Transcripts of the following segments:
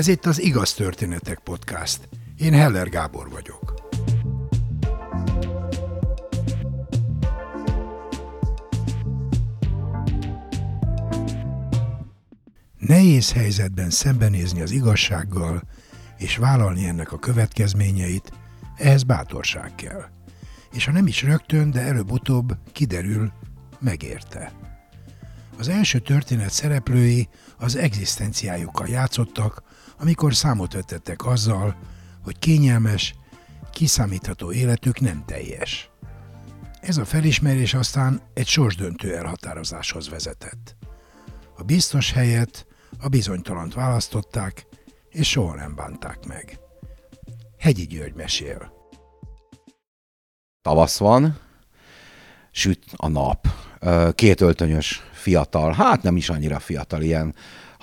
Ez itt az Igaz Történetek Podcast. Én Heller Gábor vagyok. Nehéz helyzetben szembenézni az igazsággal, és vállalni ennek a következményeit, ehhez bátorság kell. És ha nem is rögtön, de előbb-utóbb kiderül, megérte. Az első történet szereplői az egzisztenciájukkal játszottak, amikor számot vetettek azzal, hogy kényelmes, kiszámítható életük nem teljes. Ez a felismerés aztán egy sorsdöntő elhatározáshoz vezetett. A biztos helyet a bizonytalant választották, és soha nem bánták meg. Hegyi György mesél. Tavasz van, süt a nap. Két öltönyös fiatal, hát nem is annyira fiatal, ilyen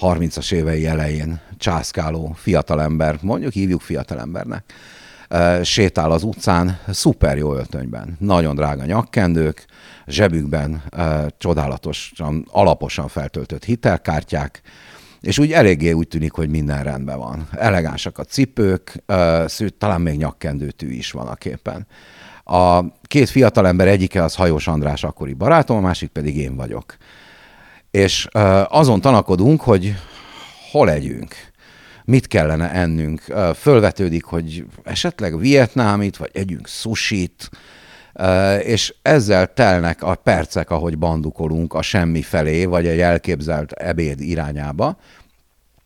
30-as évei elején császkáló fiatalember, mondjuk hívjuk fiatalembernek, sétál az utcán, szuper jó öltönyben, nagyon drága nyakkendők, zsebükben csodálatosan, alaposan feltöltött hitelkártyák, és úgy eléggé úgy tűnik, hogy minden rendben van. Elegánsak a cipők, talán még nyakkendőtű is van a képen. A két fiatalember egyike az Hajós András akkori barátom, a másik pedig én vagyok. És azon tanakodunk, hogy hol legyünk, mit kellene ennünk. Fölvetődik, hogy esetleg vietnámit, vagy együnk sushit, és ezzel telnek a percek, ahogy bandukolunk a semmi felé, vagy egy elképzelt ebéd irányába.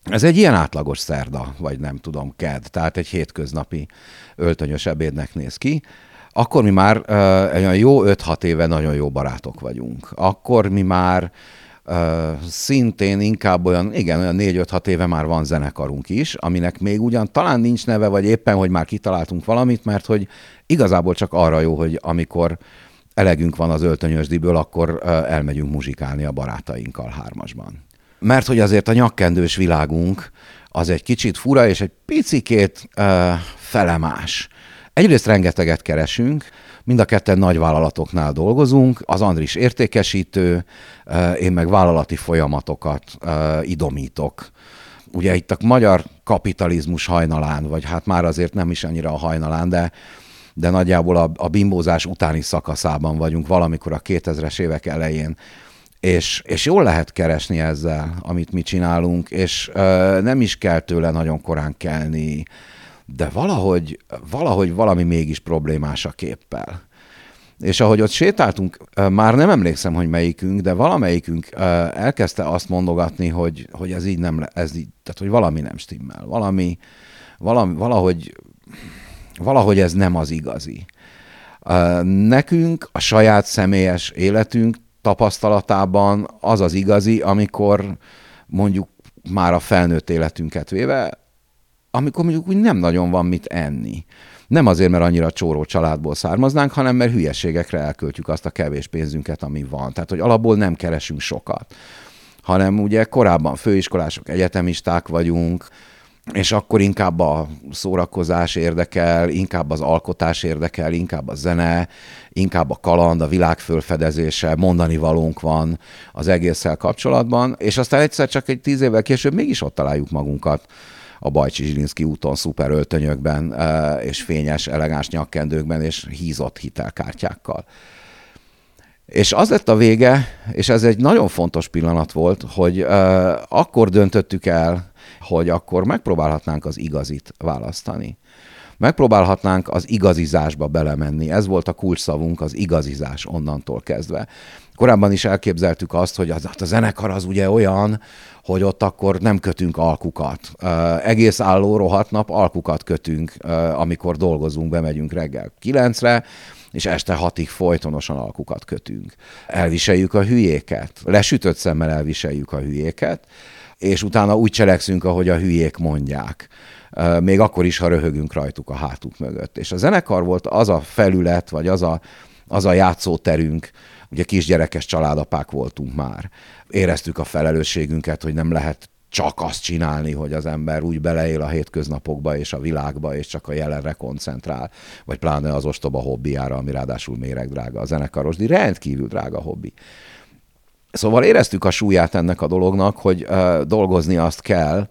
Ez egy ilyen átlagos szerda, vagy nem tudom, ked, tehát egy hétköznapi öltönyös ebédnek néz ki. Akkor mi már egy olyan jó 5-6 éve nagyon jó barátok vagyunk. Akkor mi már szintén inkább olyan, igen, olyan 4-5-6 éve már van zenekarunk is, aminek még ugyan talán nincs neve, vagy éppen, hogy már kitaláltunk valamit, mert hogy igazából csak arra jó, hogy amikor elegünk van az öltönyösdiből, akkor elmegyünk muzsikálni a barátainkkal hármasban. Mert hogy azért a nyakkendős világunk az egy kicsit fura, és egy picikét uh, felemás. Egyrészt rengeteget keresünk, mind a ketten nagy vállalatoknál dolgozunk, az Andris értékesítő, én meg vállalati folyamatokat idomítok. Ugye itt a magyar kapitalizmus hajnalán, vagy hát már azért nem is annyira a hajnalán, de de nagyjából a, a bimbózás utáni szakaszában vagyunk, valamikor a 2000-es évek elején. És, és jól lehet keresni ezzel, amit mi csinálunk, és ö, nem is kell tőle nagyon korán kelni, de valahogy, valahogy valami mégis problémás a képpel. És ahogy ott sétáltunk, már nem emlékszem, hogy melyikünk, de valamelyikünk elkezdte azt mondogatni, hogy, hogy ez így nem, ez így, tehát hogy valami nem stimmel, valami, valami valahogy, valahogy ez nem az igazi. Nekünk a saját személyes életünk tapasztalatában az az igazi, amikor mondjuk már a felnőtt életünket véve amikor mondjuk úgy nem nagyon van mit enni. Nem azért, mert annyira csóró családból származnánk, hanem mert hülyeségekre elköltjük azt a kevés pénzünket, ami van. Tehát, hogy alapból nem keresünk sokat, hanem ugye korábban főiskolások, egyetemisták vagyunk, és akkor inkább a szórakozás érdekel, inkább az alkotás érdekel, inkább a zene, inkább a kaland, a világ fölfedezése, mondani valónk van az egésszel kapcsolatban, és aztán egyszer csak egy tíz évvel később mégis ott találjuk magunkat a Bajcsi Zsilinszki úton szuper öltönyökben, és fényes, elegáns nyakkendőkben, és hízott hitelkártyákkal. És az lett a vége, és ez egy nagyon fontos pillanat volt, hogy uh, akkor döntöttük el, hogy akkor megpróbálhatnánk az igazit választani. Megpróbálhatnánk az igazizásba belemenni. Ez volt a kulcsszavunk, az igazizás onnantól kezdve. Korábban is elképzeltük azt, hogy az, a zenekar az ugye olyan, hogy ott akkor nem kötünk alkukat. Egész álló rohadt nap alkukat kötünk, amikor dolgozunk, bemegyünk reggel kilencre, és este hatig folytonosan alkukat kötünk. Elviseljük a hülyéket, lesütött szemmel elviseljük a hülyéket, és utána úgy cselekszünk, ahogy a hülyék mondják. Még akkor is, ha röhögünk rajtuk a hátuk mögött. És a zenekar volt az a felület, vagy az a, az a játszóterünk, ugye kisgyerekes családapák voltunk már. Éreztük a felelősségünket, hogy nem lehet csak azt csinálni, hogy az ember úgy beleél a hétköznapokba és a világba, és csak a jelenre koncentrál, vagy pláne az ostoba hobbiára, ami ráadásul méregdrága. A zenekarosdi rendkívül drága hobbi. Szóval éreztük a súlyát ennek a dolognak, hogy uh, dolgozni azt kell,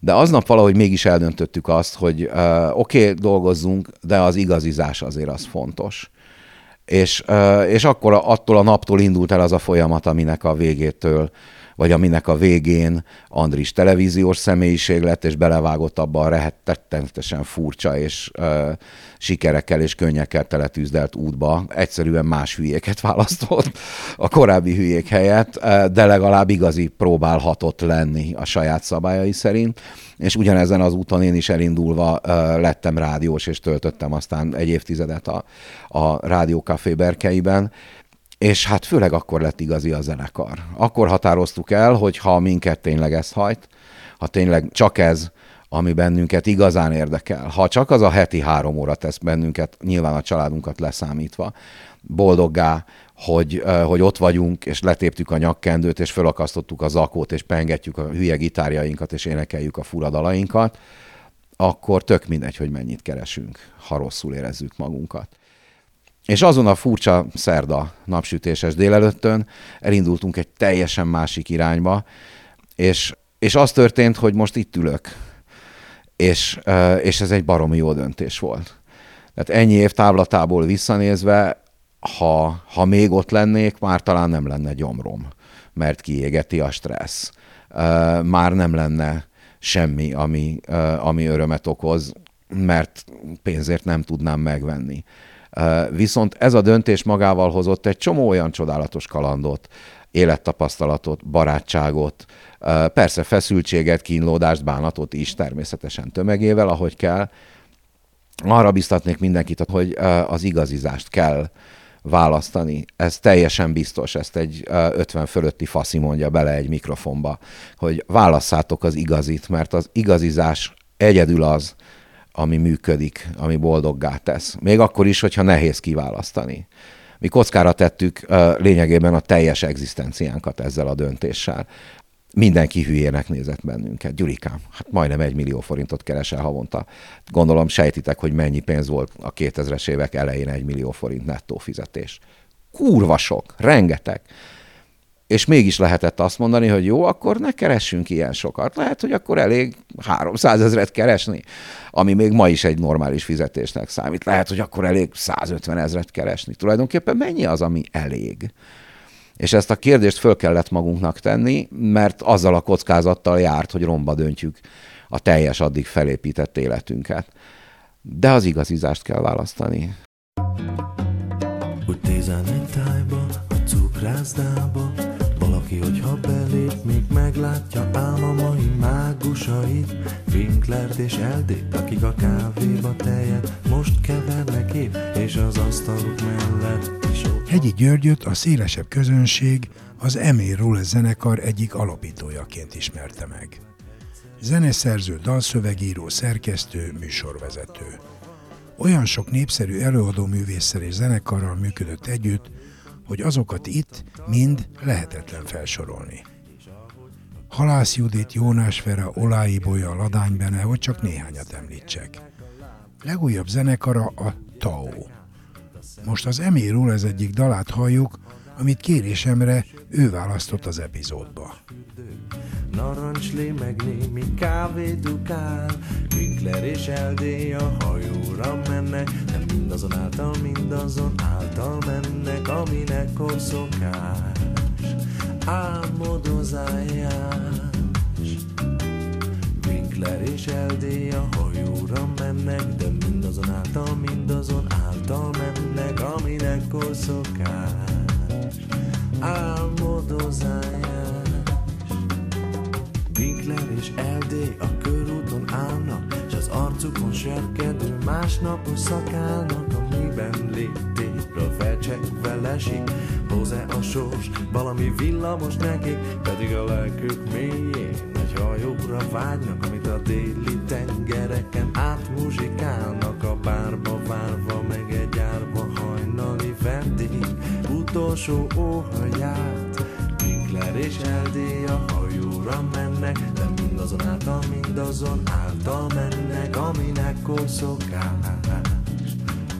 De aznap valahogy mégis eldöntöttük azt, hogy uh, oké, okay, dolgozzunk, de az igazizás azért az fontos. És, uh, és akkor attól a naptól indult el az a folyamat, aminek a végétől vagy aminek a végén Andris televíziós személyiség lett, és belevágott abba a rettenetesen furcsa és uh, sikerekkel és könnyekkel teletűzdelt útba. Egyszerűen más hülyéket választott a korábbi hülyék helyett, de legalább igazi próbálhatott lenni a saját szabályai szerint. És ugyanezen az úton én is elindulva uh, lettem rádiós, és töltöttem aztán egy évtizedet a, a rádiókafé berkeiben és hát főleg akkor lett igazi a zenekar. Akkor határoztuk el, hogy ha minket tényleg ez hajt, ha tényleg csak ez, ami bennünket igazán érdekel, ha csak az a heti három óra tesz bennünket, nyilván a családunkat leszámítva, boldoggá, hogy, hogy ott vagyunk, és letéptük a nyakkendőt, és fölakasztottuk a zakót, és pengetjük a hülye gitárjainkat, és énekeljük a furadalainkat, akkor tök mindegy, hogy mennyit keresünk, ha rosszul érezzük magunkat. És azon a furcsa szerda napsütéses délelőttön elindultunk egy teljesen másik irányba, és, és az történt, hogy most itt ülök, és, és ez egy baromi jó döntés volt. Tehát ennyi év távlatából visszanézve, ha, ha még ott lennék, már talán nem lenne gyomrom, mert kiégeti a stressz. Már nem lenne semmi, ami, ami örömet okoz, mert pénzért nem tudnám megvenni. Viszont ez a döntés magával hozott egy csomó olyan csodálatos kalandot, élettapasztalatot, barátságot, persze feszültséget, kínlódást, bánatot is természetesen tömegével, ahogy kell. Arra biztatnék mindenkit, hogy az igazizást kell választani. Ez teljesen biztos, ezt egy 50 fölötti faszi mondja bele egy mikrofonba, hogy válasszátok az igazit, mert az igazizás egyedül az, ami működik, ami boldoggá tesz. Még akkor is, hogyha nehéz kiválasztani. Mi kockára tettük lényegében a teljes egzisztenciánkat ezzel a döntéssel. Mindenki hülyének nézett bennünket. Gyurikám, hát majdnem egy millió forintot keresel havonta. Gondolom sejtitek, hogy mennyi pénz volt a 2000-es évek elején egy millió forint nettó fizetés. Kurva sok, rengeteg és mégis lehetett azt mondani, hogy jó, akkor ne keressünk ilyen sokat. Lehet, hogy akkor elég 300 ezeret keresni, ami még ma is egy normális fizetésnek számít. Lehet, hogy akkor elég 150 ezeret keresni. Tulajdonképpen mennyi az, ami elég? És ezt a kérdést föl kellett magunknak tenni, mert azzal a kockázattal járt, hogy romba döntjük a teljes addig felépített életünket. De az igazizást kell választani. Tájba, a cukrászdába, valaki, hogyha belép, még meglátja álmomai mágusait Winklert és Eldét, akik a kávéba tejet most kevernek épp És az asztaluk mellett is ott Hegyi Györgyöt a szélesebb közönség az Emil Rulle zenekar egyik alapítójaként ismerte meg. Zeneszerző, dalszövegíró, szerkesztő, műsorvezető. Olyan sok népszerű előadó művésszel és zenekarral működött együtt, hogy azokat itt mind lehetetlen felsorolni. Halász Judit, Jónás Vera, Olái Bolya, Ladány Bene, hogy csak néhányat említsek. Legújabb zenekara a Tao. Most az Emiről ez egyik dalát halljuk, amit kérésemre ő választott az epizódba. Narancslé meg némi kávé dukál Winkler és Eldé a hajóra mennek Nem mindazonáltal, mindazon által mennek Aminek korszokás Álmodozájás Winkler és Eldé a hajóra mennek De mindazonáltal, mindazon által mennek Aminek korszokás Arcukon serkedő másnapos szakálnak Amiben léptépről felcsekve lesik. Hozzá a sors, valami villamos nekik Pedig a lelkük mélyén egy hajóra vágynak Amit a déli tengereken átmuzsikálnak. A bárba várva meg egy árva hajnali vendég Utolsó óhaját Winkler és LD a hajóra mennek, de mindazon által, mindazon által mennek, aminek korszokás,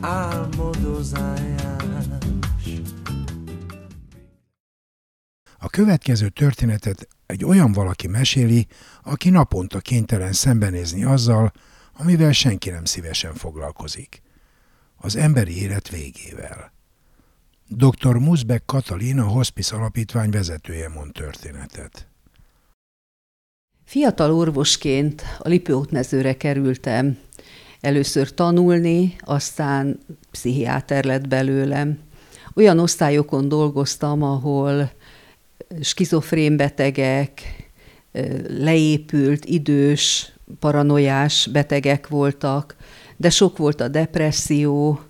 álmodozás. A következő történetet egy olyan valaki meséli, aki naponta kénytelen szembenézni azzal, amivel senki nem szívesen foglalkozik. Az emberi élet végével. Dr. Musbeck Katalin, a Hospice Alapítvány vezetője mond történetet. Fiatal orvosként a Lipótmezőre kerültem. Először tanulni, aztán pszichiáter lett belőlem. Olyan osztályokon dolgoztam, ahol skizofrén betegek, leépült, idős, paranoiás betegek voltak, de sok volt a depresszió,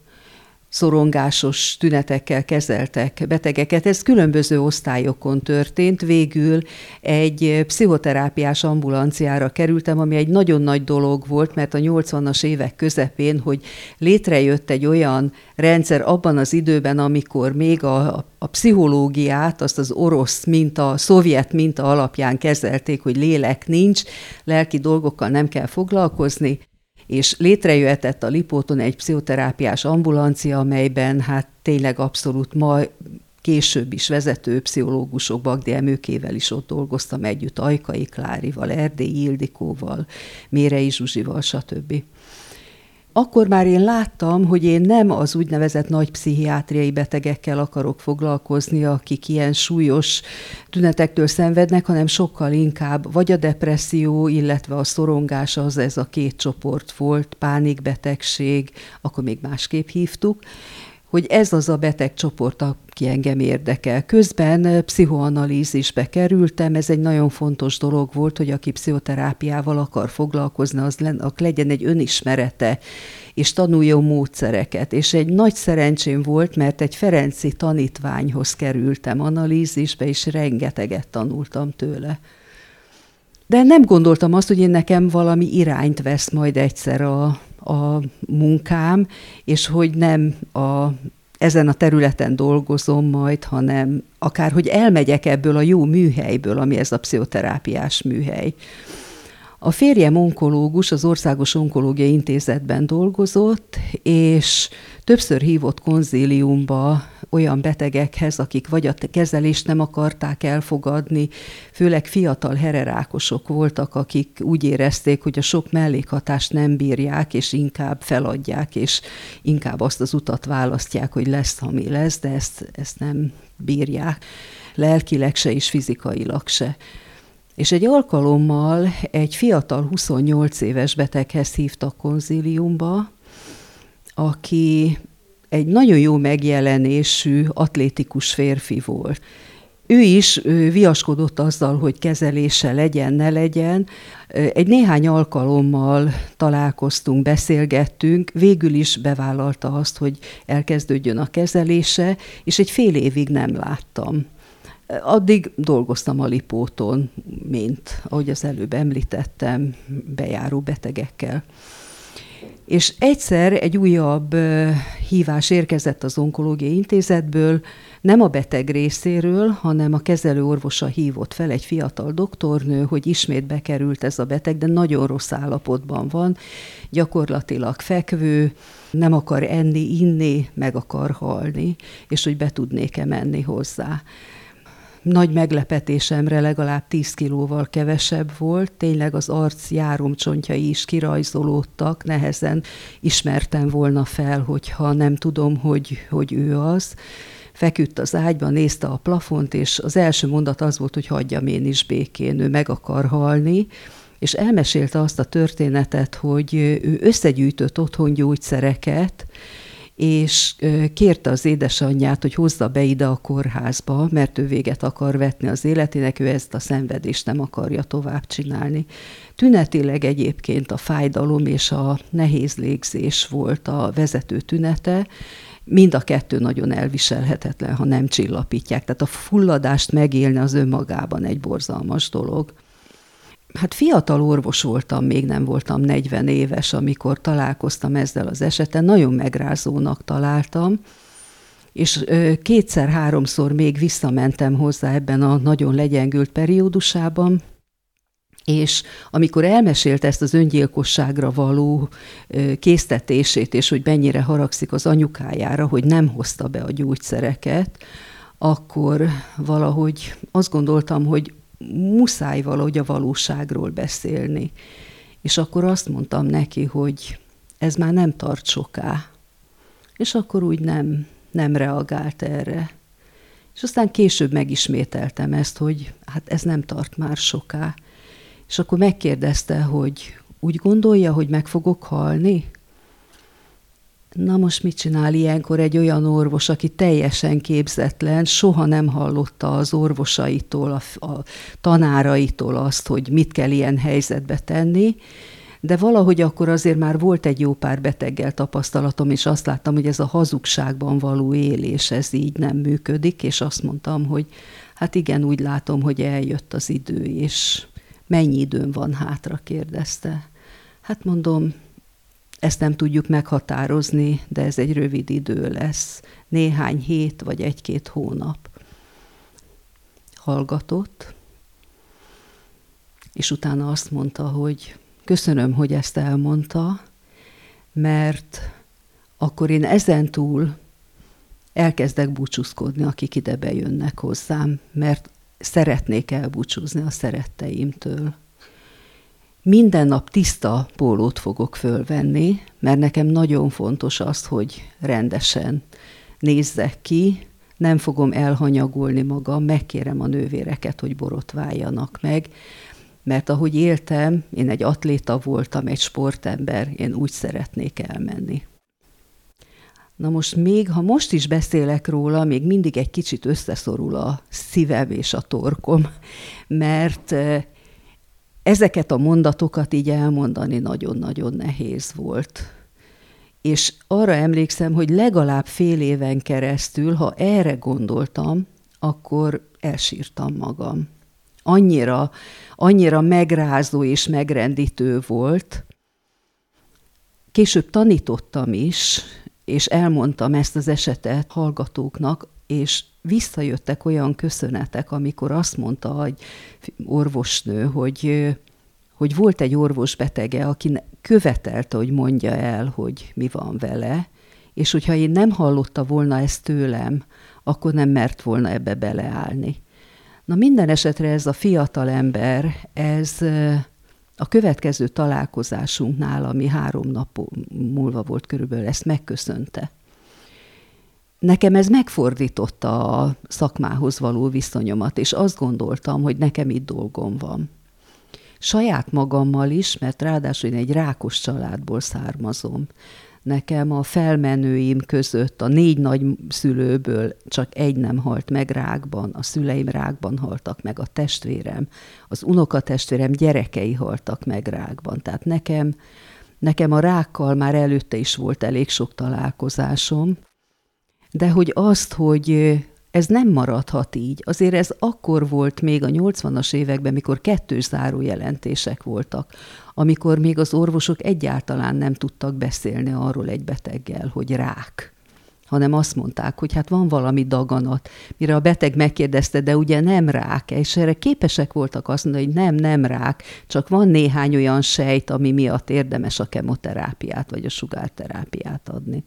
szorongásos tünetekkel kezeltek betegeket. Ez különböző osztályokon történt. Végül egy pszichoterápiás ambulanciára kerültem, ami egy nagyon nagy dolog volt, mert a 80-as évek közepén, hogy létrejött egy olyan rendszer abban az időben, amikor még a, a pszichológiát, azt az orosz minta, a szovjet minta alapján kezelték, hogy lélek nincs, lelki dolgokkal nem kell foglalkozni, és létrejöhetett a Lipóton egy pszichoterápiás ambulancia, amelyben hát tényleg abszolút ma később is vezető pszichológusok, Bagdi Emőkével is ott dolgoztam együtt, Ajkai Klárival, Erdély Ildikóval, Mérei Zsuzsival, stb. Akkor már én láttam, hogy én nem az úgynevezett nagy pszichiátriai betegekkel akarok foglalkozni, akik ilyen súlyos tünetektől szenvednek, hanem sokkal inkább vagy a depresszió, illetve a szorongás az ez a két csoport volt, pánikbetegség, akkor még másképp hívtuk, hogy ez az a betegcsoport, aki engem érdekel. Közben pszichoanalízisbe kerültem, ez egy nagyon fontos dolog volt, hogy aki pszichoterápiával akar foglalkozni, az legyen egy önismerete, és tanuljon módszereket. És egy nagy szerencsém volt, mert egy Ferenci tanítványhoz kerültem analízisbe, és rengeteget tanultam tőle. De nem gondoltam azt, hogy én nekem valami irányt vesz majd egyszer a, a munkám, és hogy nem a, ezen a területen dolgozom majd, hanem akár, hogy elmegyek ebből a jó műhelyből, ami ez a pszichoterápiás műhely. A férjem onkológus, az Országos Onkológiai Intézetben dolgozott, és többször hívott konzíliumba olyan betegekhez, akik vagy a kezelést nem akarták elfogadni, főleg fiatal hererákosok voltak, akik úgy érezték, hogy a sok mellékhatást nem bírják, és inkább feladják, és inkább azt az utat választják, hogy lesz, ami lesz, de ezt, ezt nem bírják, lelkileg se és fizikailag se. És egy alkalommal egy fiatal 28 éves beteghez hívtak konzíliumba, aki egy nagyon jó megjelenésű, atlétikus férfi volt. Ő is viaskodott azzal, hogy kezelése legyen, ne legyen. Egy néhány alkalommal találkoztunk, beszélgettünk, végül is bevállalta azt, hogy elkezdődjön a kezelése, és egy fél évig nem láttam. Addig dolgoztam a Lipóton, mint, ahogy az előbb említettem, bejáró betegekkel. És egyszer egy újabb hívás érkezett az onkológiai intézetből, nem a beteg részéről, hanem a kezelő orvosa hívott fel egy fiatal doktornő, hogy ismét bekerült ez a beteg, de nagyon rossz állapotban van, gyakorlatilag fekvő, nem akar enni, inni, meg akar halni, és hogy be tudnék-e menni hozzá nagy meglepetésemre legalább 10 kilóval kevesebb volt, tényleg az arc járomcsontjai is kirajzolódtak, nehezen ismertem volna fel, hogyha nem tudom, hogy, hogy ő az. Feküdt az ágyban, nézte a plafont, és az első mondat az volt, hogy hagyjam én is békén, ő meg akar halni, és elmesélte azt a történetet, hogy ő összegyűjtött otthon gyógyszereket, és kérte az édesanyját, hogy hozza be ide a kórházba, mert ő véget akar vetni az életének, ő ezt a szenvedést nem akarja tovább csinálni. Tünetileg egyébként a fájdalom és a nehéz légzés volt a vezető tünete, mind a kettő nagyon elviselhetetlen, ha nem csillapítják. Tehát a fulladást megélni az önmagában egy borzalmas dolog. Hát fiatal orvos voltam, még nem voltam 40 éves, amikor találkoztam ezzel az eseten, nagyon megrázónak találtam, és kétszer-háromszor még visszamentem hozzá ebben a nagyon legyengült periódusában, és amikor elmesélt ezt az öngyilkosságra való késztetését, és hogy mennyire haragszik az anyukájára, hogy nem hozta be a gyógyszereket, akkor valahogy azt gondoltam, hogy muszáj valahogy a valóságról beszélni. És akkor azt mondtam neki, hogy ez már nem tart soká. És akkor úgy nem, nem reagált erre. És aztán később megismételtem ezt, hogy hát ez nem tart már soká. És akkor megkérdezte, hogy úgy gondolja, hogy meg fogok halni? Na most mit csinál ilyenkor egy olyan orvos, aki teljesen képzetlen, soha nem hallotta az orvosaitól, a, a tanáraitól azt, hogy mit kell ilyen helyzetbe tenni, de valahogy akkor azért már volt egy jó pár beteggel tapasztalatom, és azt láttam, hogy ez a hazugságban való élés, ez így nem működik, és azt mondtam, hogy hát igen, úgy látom, hogy eljött az idő, és mennyi időm van hátra, kérdezte. Hát mondom, ezt nem tudjuk meghatározni, de ez egy rövid idő lesz, néhány hét vagy egy-két hónap. Hallgatott, és utána azt mondta, hogy köszönöm, hogy ezt elmondta, mert akkor én ezen túl elkezdek búcsúzkodni, akik ide bejönnek hozzám, mert szeretnék elbúcsúzni a szeretteimtől. Minden nap tiszta pólót fogok fölvenni, mert nekem nagyon fontos az, hogy rendesen nézzek ki, nem fogom elhanyagolni magam, megkérem a nővéreket, hogy borotváljanak meg, mert ahogy éltem, én egy atléta voltam, egy sportember, én úgy szeretnék elmenni. Na most még, ha most is beszélek róla, még mindig egy kicsit összeszorul a szívem és a torkom, mert eh, ezeket a mondatokat így elmondani nagyon-nagyon nehéz volt. És arra emlékszem, hogy legalább fél éven keresztül, ha erre gondoltam, akkor elsírtam magam. Annyira, annyira megrázó és megrendítő volt. Később tanítottam is, és elmondtam ezt az esetet hallgatóknak, és visszajöttek olyan köszönetek, amikor azt mondta egy orvosnő, hogy, hogy volt egy orvos betege, aki követelte, hogy mondja el, hogy mi van vele, és hogyha én nem hallotta volna ezt tőlem, akkor nem mert volna ebbe beleállni. Na minden esetre ez a fiatal ember, ez a következő találkozásunknál, ami három nap múlva volt körülbelül, ezt megköszönte. Nekem ez megfordította a szakmához való viszonyomat, és azt gondoltam, hogy nekem itt dolgom van. Saját magammal is, mert ráadásul én egy rákos családból származom. Nekem a felmenőim között a négy nagy szülőből csak egy nem halt meg rákban, a szüleim rákban haltak meg, a testvérem, az unokatestvérem gyerekei haltak meg rákban. Tehát nekem, nekem a rákkal már előtte is volt elég sok találkozásom, de hogy azt, hogy ez nem maradhat így. Azért ez akkor volt még a 80-as években, mikor kettős zárójelentések voltak, amikor még az orvosok egyáltalán nem tudtak beszélni arról egy beteggel, hogy rák hanem azt mondták, hogy hát van valami daganat. Mire a beteg megkérdezte, de ugye nem rák, és erre képesek voltak azt mondani, hogy nem, nem rák, csak van néhány olyan sejt, ami miatt érdemes a kemoterápiát vagy a sugárterápiát adni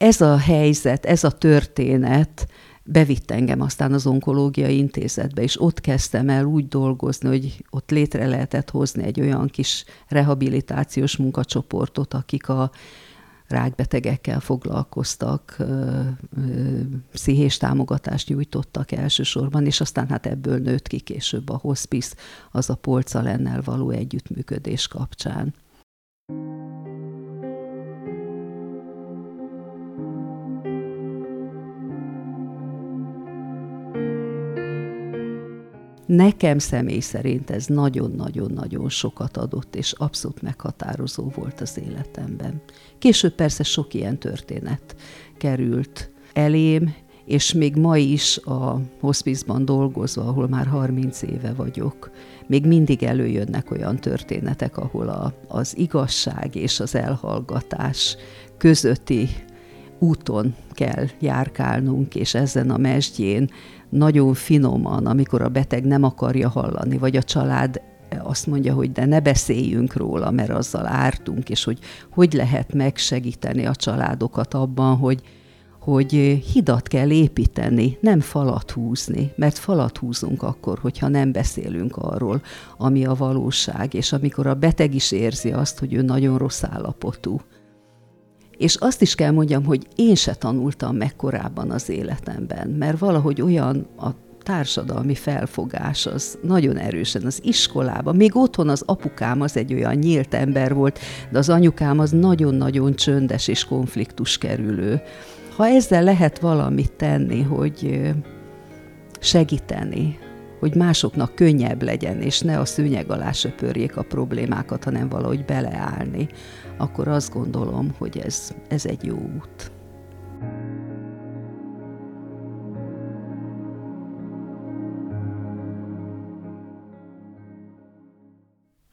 ez a helyzet, ez a történet bevitt engem aztán az onkológiai intézetbe, és ott kezdtem el úgy dolgozni, hogy ott létre lehetett hozni egy olyan kis rehabilitációs munkacsoportot, akik a rákbetegekkel foglalkoztak, pszichés támogatást nyújtottak elsősorban, és aztán hát ebből nőtt ki később a hospice, az a polcalennel való együttműködés kapcsán. Nekem személy szerint ez nagyon-nagyon-nagyon sokat adott, és abszolút meghatározó volt az életemben. Később persze sok ilyen történet került elém, és még ma is a hospizban dolgozva, ahol már 30 éve vagyok, még mindig előjönnek olyan történetek, ahol a, az igazság és az elhallgatás közötti úton kell járkálnunk, és ezen a mesdjén nagyon finoman, amikor a beteg nem akarja hallani, vagy a család azt mondja, hogy de ne beszéljünk róla, mert azzal ártunk, és hogy hogy lehet megsegíteni a családokat abban, hogy, hogy hidat kell építeni, nem falat húzni, mert falat húzunk akkor, hogyha nem beszélünk arról, ami a valóság, és amikor a beteg is érzi azt, hogy ő nagyon rossz állapotú. És azt is kell mondjam, hogy én se tanultam meg korábban az életemben, mert valahogy olyan a társadalmi felfogás az nagyon erősen az iskolában. Még otthon az apukám az egy olyan nyílt ember volt, de az anyukám az nagyon-nagyon csöndes és konfliktus kerülő. Ha ezzel lehet valamit tenni, hogy segíteni, hogy másoknak könnyebb legyen, és ne a szőnyeg alá söpörjék a problémákat, hanem valahogy beleállni, akkor azt gondolom, hogy ez, ez egy jó út.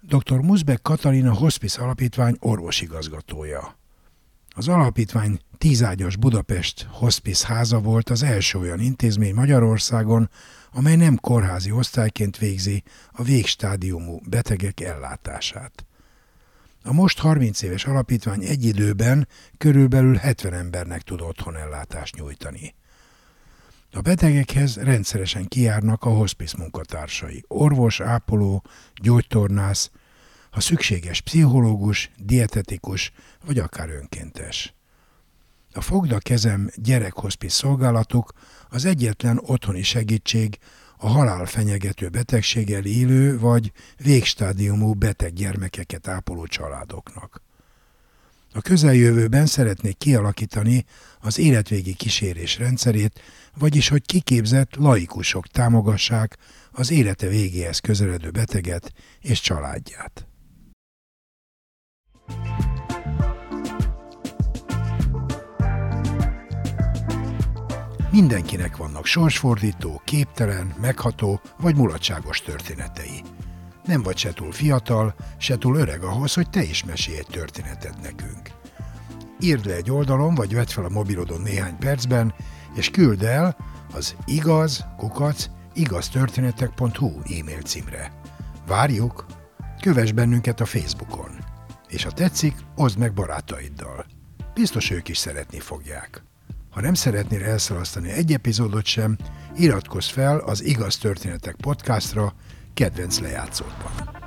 Dr. Muzbek Katalina Hospice Alapítvány orvosigazgatója. Az alapítvány tízágyas Budapest Hospice háza volt az első olyan intézmény Magyarországon, amely nem kórházi osztályként végzi a végstádiumú betegek ellátását. A most 30 éves alapítvány egy időben körülbelül 70 embernek tud otthonellátást nyújtani. A betegekhez rendszeresen kijárnak a hospice munkatársai, orvos, ápoló, gyógytornász, ha szükséges pszichológus, dietetikus vagy akár önkéntes. A Fogda kezem gyerekhospice szolgálatuk az egyetlen otthoni segítség a halál fenyegető betegséggel élő vagy végstádiumú beteg gyermekeket ápoló családoknak. A közeljövőben szeretnék kialakítani az életvégi kísérés rendszerét, vagyis hogy kiképzett laikusok támogassák az élete végéhez közeledő beteget és családját. Mindenkinek vannak sorsfordító, képtelen, megható vagy mulatságos történetei. Nem vagy se túl fiatal, se túl öreg ahhoz, hogy te is mesélj egy történetet nekünk. Írd le egy oldalon, vagy vedd fel a mobilodon néhány percben, és küld el az igaz, kukac, igaztörténetek.hu e-mail címre. Várjuk! Kövess bennünket a Facebookon. És ha tetszik, oszd meg barátaiddal. Biztos ők is szeretni fogják. Ha nem szeretnél elszalasztani egy epizódot sem, iratkozz fel az Igaz Történetek podcastra kedvenc lejátszódban.